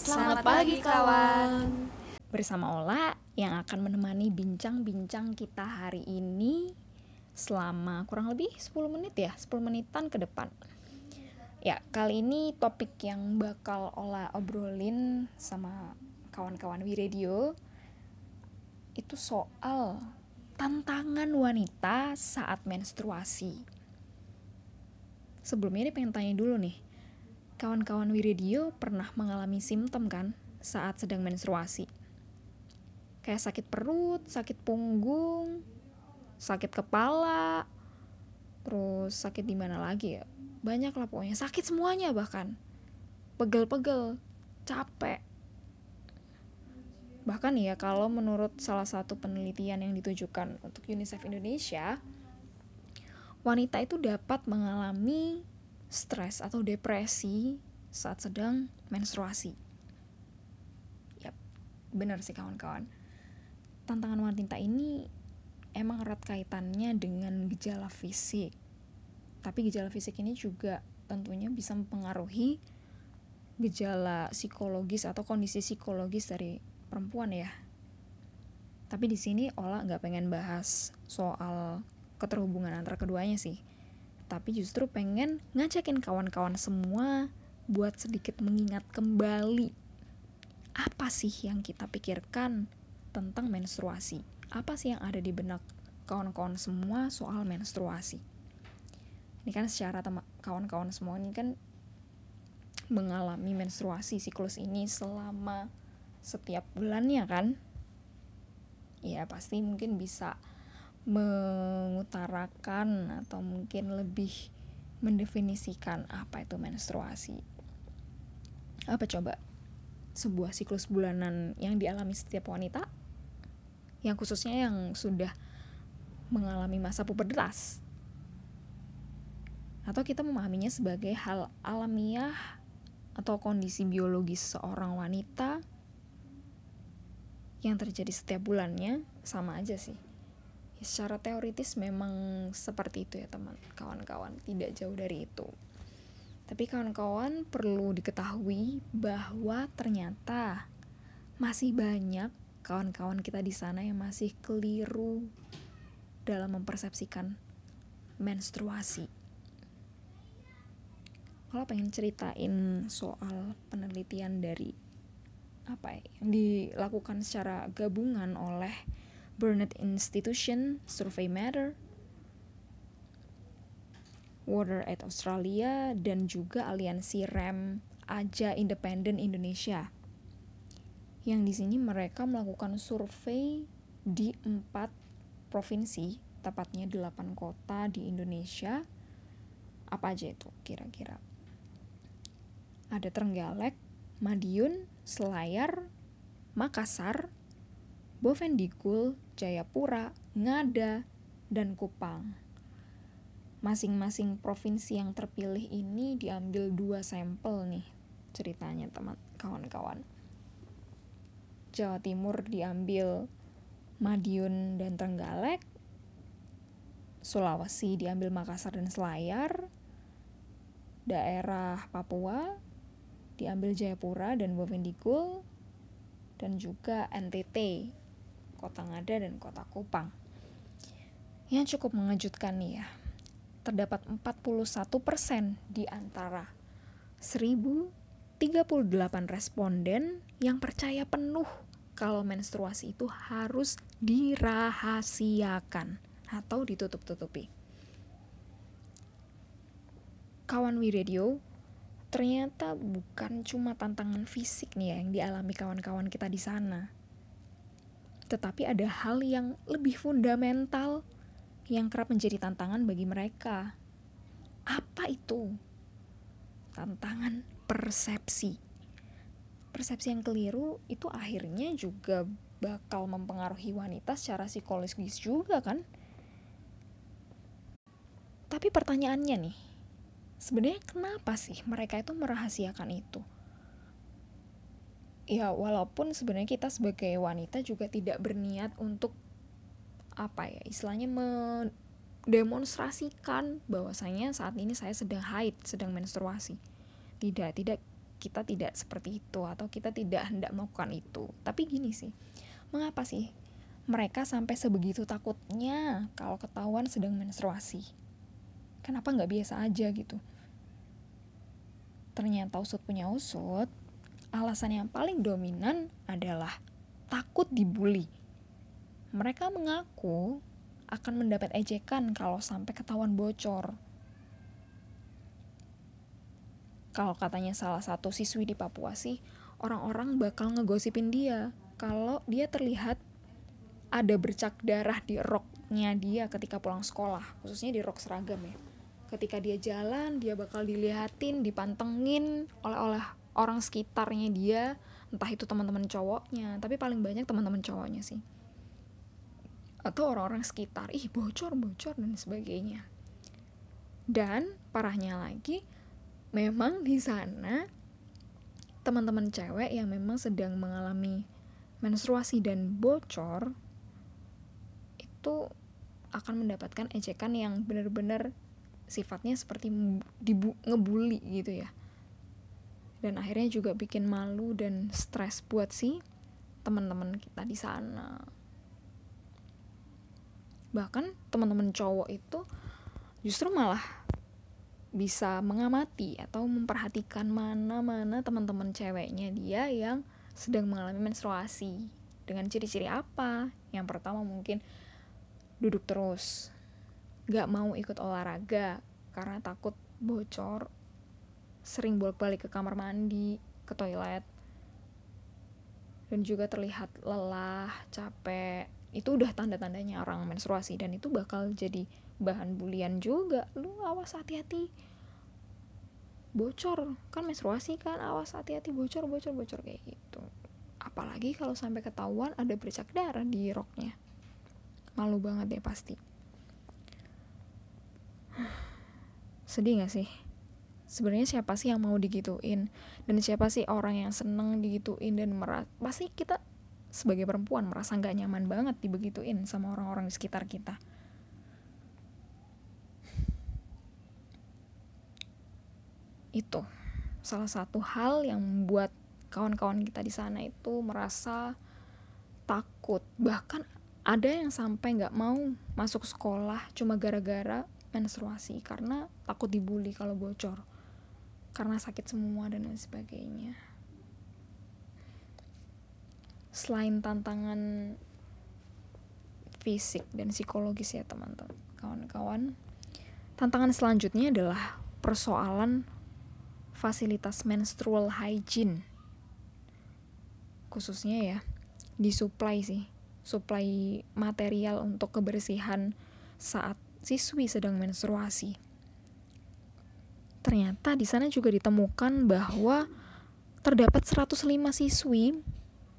Selamat pagi kawan. Bersama Ola yang akan menemani bincang-bincang kita hari ini selama kurang lebih 10 menit ya, 10 menitan ke depan. Ya, kali ini topik yang bakal Ola obrolin sama kawan-kawan We Radio itu soal tantangan wanita saat menstruasi. Sebelumnya ini pengen tanya dulu nih, kawan-kawan Wiradio pernah mengalami simptom kan saat sedang menstruasi? Kayak sakit perut, sakit punggung, sakit kepala, terus sakit di mana lagi ya? Banyak lah pokoknya, sakit semuanya bahkan. Pegel-pegel, capek. Bahkan ya kalau menurut salah satu penelitian yang ditujukan untuk UNICEF Indonesia, wanita itu dapat mengalami stres atau depresi saat sedang menstruasi. Yap, benar sih kawan-kawan. Tantangan wanita ini emang erat kaitannya dengan gejala fisik. Tapi gejala fisik ini juga tentunya bisa mempengaruhi gejala psikologis atau kondisi psikologis dari perempuan ya. Tapi di sini Ola nggak pengen bahas soal keterhubungan antara keduanya sih tapi justru pengen ngajakin kawan-kawan semua buat sedikit mengingat kembali apa sih yang kita pikirkan tentang menstruasi. Apa sih yang ada di benak kawan-kawan semua soal menstruasi. Ini kan secara kawan-kawan semua ini kan mengalami menstruasi siklus ini selama setiap bulannya kan. Ya pasti mungkin bisa mengutarakan atau mungkin lebih mendefinisikan apa itu menstruasi. Apa coba? Sebuah siklus bulanan yang dialami setiap wanita yang khususnya yang sudah mengalami masa pubertas. Atau kita memahaminya sebagai hal alamiah atau kondisi biologis seorang wanita yang terjadi setiap bulannya sama aja sih secara teoritis memang seperti itu ya teman kawan-kawan tidak jauh dari itu tapi kawan-kawan perlu diketahui bahwa ternyata masih banyak kawan-kawan kita di sana yang masih keliru dalam mempersepsikan menstruasi. Kalau pengen ceritain soal penelitian dari apa ya, yang dilakukan secara gabungan oleh Burnett Institution, Survey Matter, Water at Australia, dan juga aliansi REM Aja Independen Indonesia. Yang di sini mereka melakukan survei di empat provinsi, tepatnya delapan kota di Indonesia. Apa aja itu kira-kira? Ada Trenggalek, Madiun, Selayar, Makassar, Bovendikul, Jayapura, Ngada, dan Kupang. Masing-masing provinsi yang terpilih ini diambil dua sampel nih ceritanya teman kawan-kawan. Jawa Timur diambil Madiun dan Trenggalek, Sulawesi diambil Makassar dan Selayar, daerah Papua diambil Jayapura dan Bovendikul, dan juga NTT Kota Ngada dan Kota Kupang. Yang cukup mengejutkan nih ya, terdapat 41% di antara 1038 responden yang percaya penuh kalau menstruasi itu harus dirahasiakan atau ditutup-tutupi. Kawan We Radio, ternyata bukan cuma tantangan fisik nih ya yang dialami kawan-kawan kita di sana tetapi ada hal yang lebih fundamental yang kerap menjadi tantangan bagi mereka. Apa itu? Tantangan persepsi. Persepsi yang keliru itu akhirnya juga bakal mempengaruhi wanita secara psikologis juga kan? Tapi pertanyaannya nih, sebenarnya kenapa sih mereka itu merahasiakan itu? Ya walaupun sebenarnya kita sebagai wanita juga tidak berniat untuk apa ya istilahnya mendemonstrasikan bahwasanya saat ini saya sedang haid sedang menstruasi. Tidak tidak kita tidak seperti itu atau kita tidak hendak melakukan itu. Tapi gini sih mengapa sih mereka sampai sebegitu takutnya kalau ketahuan sedang menstruasi? Kenapa nggak biasa aja gitu? Ternyata usut punya usut alasan yang paling dominan adalah takut dibully mereka mengaku akan mendapat ejekan kalau sampai ketahuan bocor kalau katanya salah satu siswi di Papua sih, orang-orang bakal ngegosipin dia kalau dia terlihat ada bercak darah di roknya dia ketika pulang sekolah, khususnya di rok seragam ya. Ketika dia jalan, dia bakal dilihatin, dipantengin oleh-oleh orang sekitarnya dia, entah itu teman-teman cowoknya, tapi paling banyak teman-teman cowoknya sih. Atau orang-orang sekitar, ih bocor, bocor dan sebagainya. Dan parahnya lagi, memang di sana teman-teman cewek yang memang sedang mengalami menstruasi dan bocor itu akan mendapatkan ejekan yang benar-benar sifatnya seperti ngebully gitu ya dan akhirnya juga bikin malu dan stres buat si teman-teman kita di sana. Bahkan teman-teman cowok itu justru malah bisa mengamati atau memperhatikan mana-mana teman-teman ceweknya dia yang sedang mengalami menstruasi. Dengan ciri-ciri apa? Yang pertama mungkin duduk terus. Gak mau ikut olahraga karena takut bocor sering bolak-balik ke kamar mandi ke toilet dan juga terlihat lelah capek. Itu udah tanda-tandanya orang menstruasi dan itu bakal jadi bahan bulian juga. Lu awas hati-hati. Bocor. Kan menstruasi kan awas hati-hati bocor bocor bocor kayak gitu. Apalagi kalau sampai ketahuan ada bercak darah di roknya. Malu banget deh pasti. Sedih gak sih sebenarnya siapa sih yang mau digituin? Dan siapa sih orang yang seneng digituin dan merasa pasti kita sebagai perempuan merasa nggak nyaman banget dibegituin sama orang-orang di sekitar kita. Itu salah satu hal yang membuat kawan-kawan kita di sana itu merasa takut. Bahkan ada yang sampai nggak mau masuk sekolah cuma gara-gara menstruasi karena takut dibully kalau bocor karena sakit semua dan lain sebagainya. Selain tantangan fisik dan psikologis ya teman-teman kawan-kawan tantangan selanjutnya adalah persoalan fasilitas menstrual hygiene. Khususnya ya di supply sih supply material untuk kebersihan saat siswi sedang menstruasi ternyata di sana juga ditemukan bahwa terdapat 105 siswi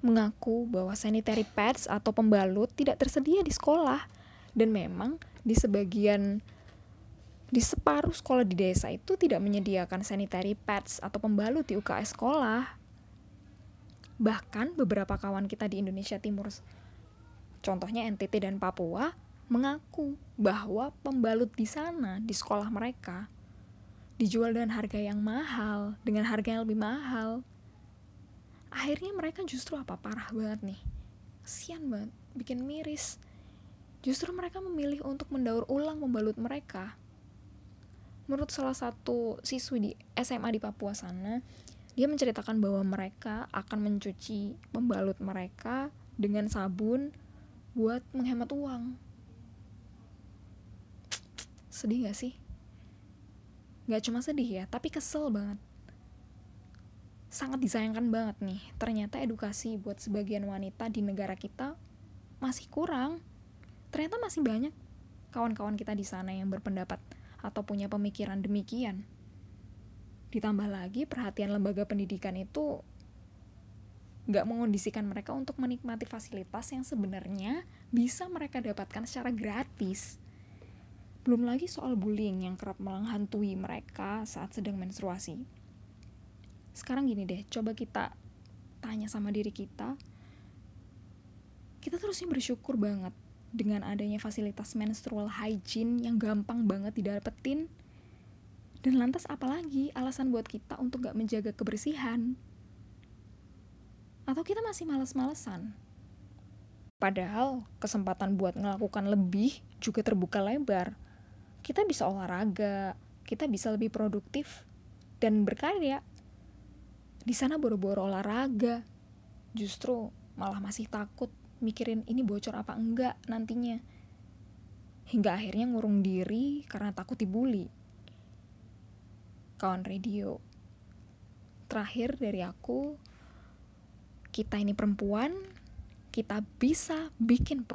mengaku bahwa sanitary pads atau pembalut tidak tersedia di sekolah dan memang di sebagian di separuh sekolah di desa itu tidak menyediakan sanitary pads atau pembalut di UKS sekolah. Bahkan beberapa kawan kita di Indonesia Timur, contohnya NTT dan Papua, mengaku bahwa pembalut di sana, di sekolah mereka, dijual dengan harga yang mahal, dengan harga yang lebih mahal. Akhirnya mereka justru apa parah banget nih. Kasian banget, bikin miris. Justru mereka memilih untuk mendaur ulang pembalut mereka menurut salah satu siswi di SMA di Papua sana dia menceritakan bahwa mereka akan mencuci pembalut mereka dengan sabun buat menghemat uang sedih gak sih? Gak cuma sedih ya, tapi kesel banget sangat disayangkan banget nih ternyata edukasi buat sebagian wanita di negara kita masih kurang ternyata masih banyak kawan-kawan kita di sana yang berpendapat atau punya pemikiran demikian. Ditambah lagi perhatian lembaga pendidikan itu nggak mengondisikan mereka untuk menikmati fasilitas yang sebenarnya bisa mereka dapatkan secara gratis. Belum lagi soal bullying yang kerap menghantui mereka saat sedang menstruasi. Sekarang gini deh, coba kita tanya sama diri kita. Kita terusnya bersyukur banget dengan adanya fasilitas menstrual hygiene yang gampang banget didapetin Dan lantas apalagi alasan buat kita untuk gak menjaga kebersihan? Atau kita masih males-malesan? Padahal kesempatan buat melakukan lebih juga terbuka lebar. Kita bisa olahraga, kita bisa lebih produktif dan berkarya. Di sana boro-boro olahraga, justru malah masih takut mikirin ini bocor apa enggak nantinya. Hingga akhirnya ngurung diri karena takut dibully. Kawan radio. Terakhir dari aku, kita ini perempuan, kita bisa bikin perubahan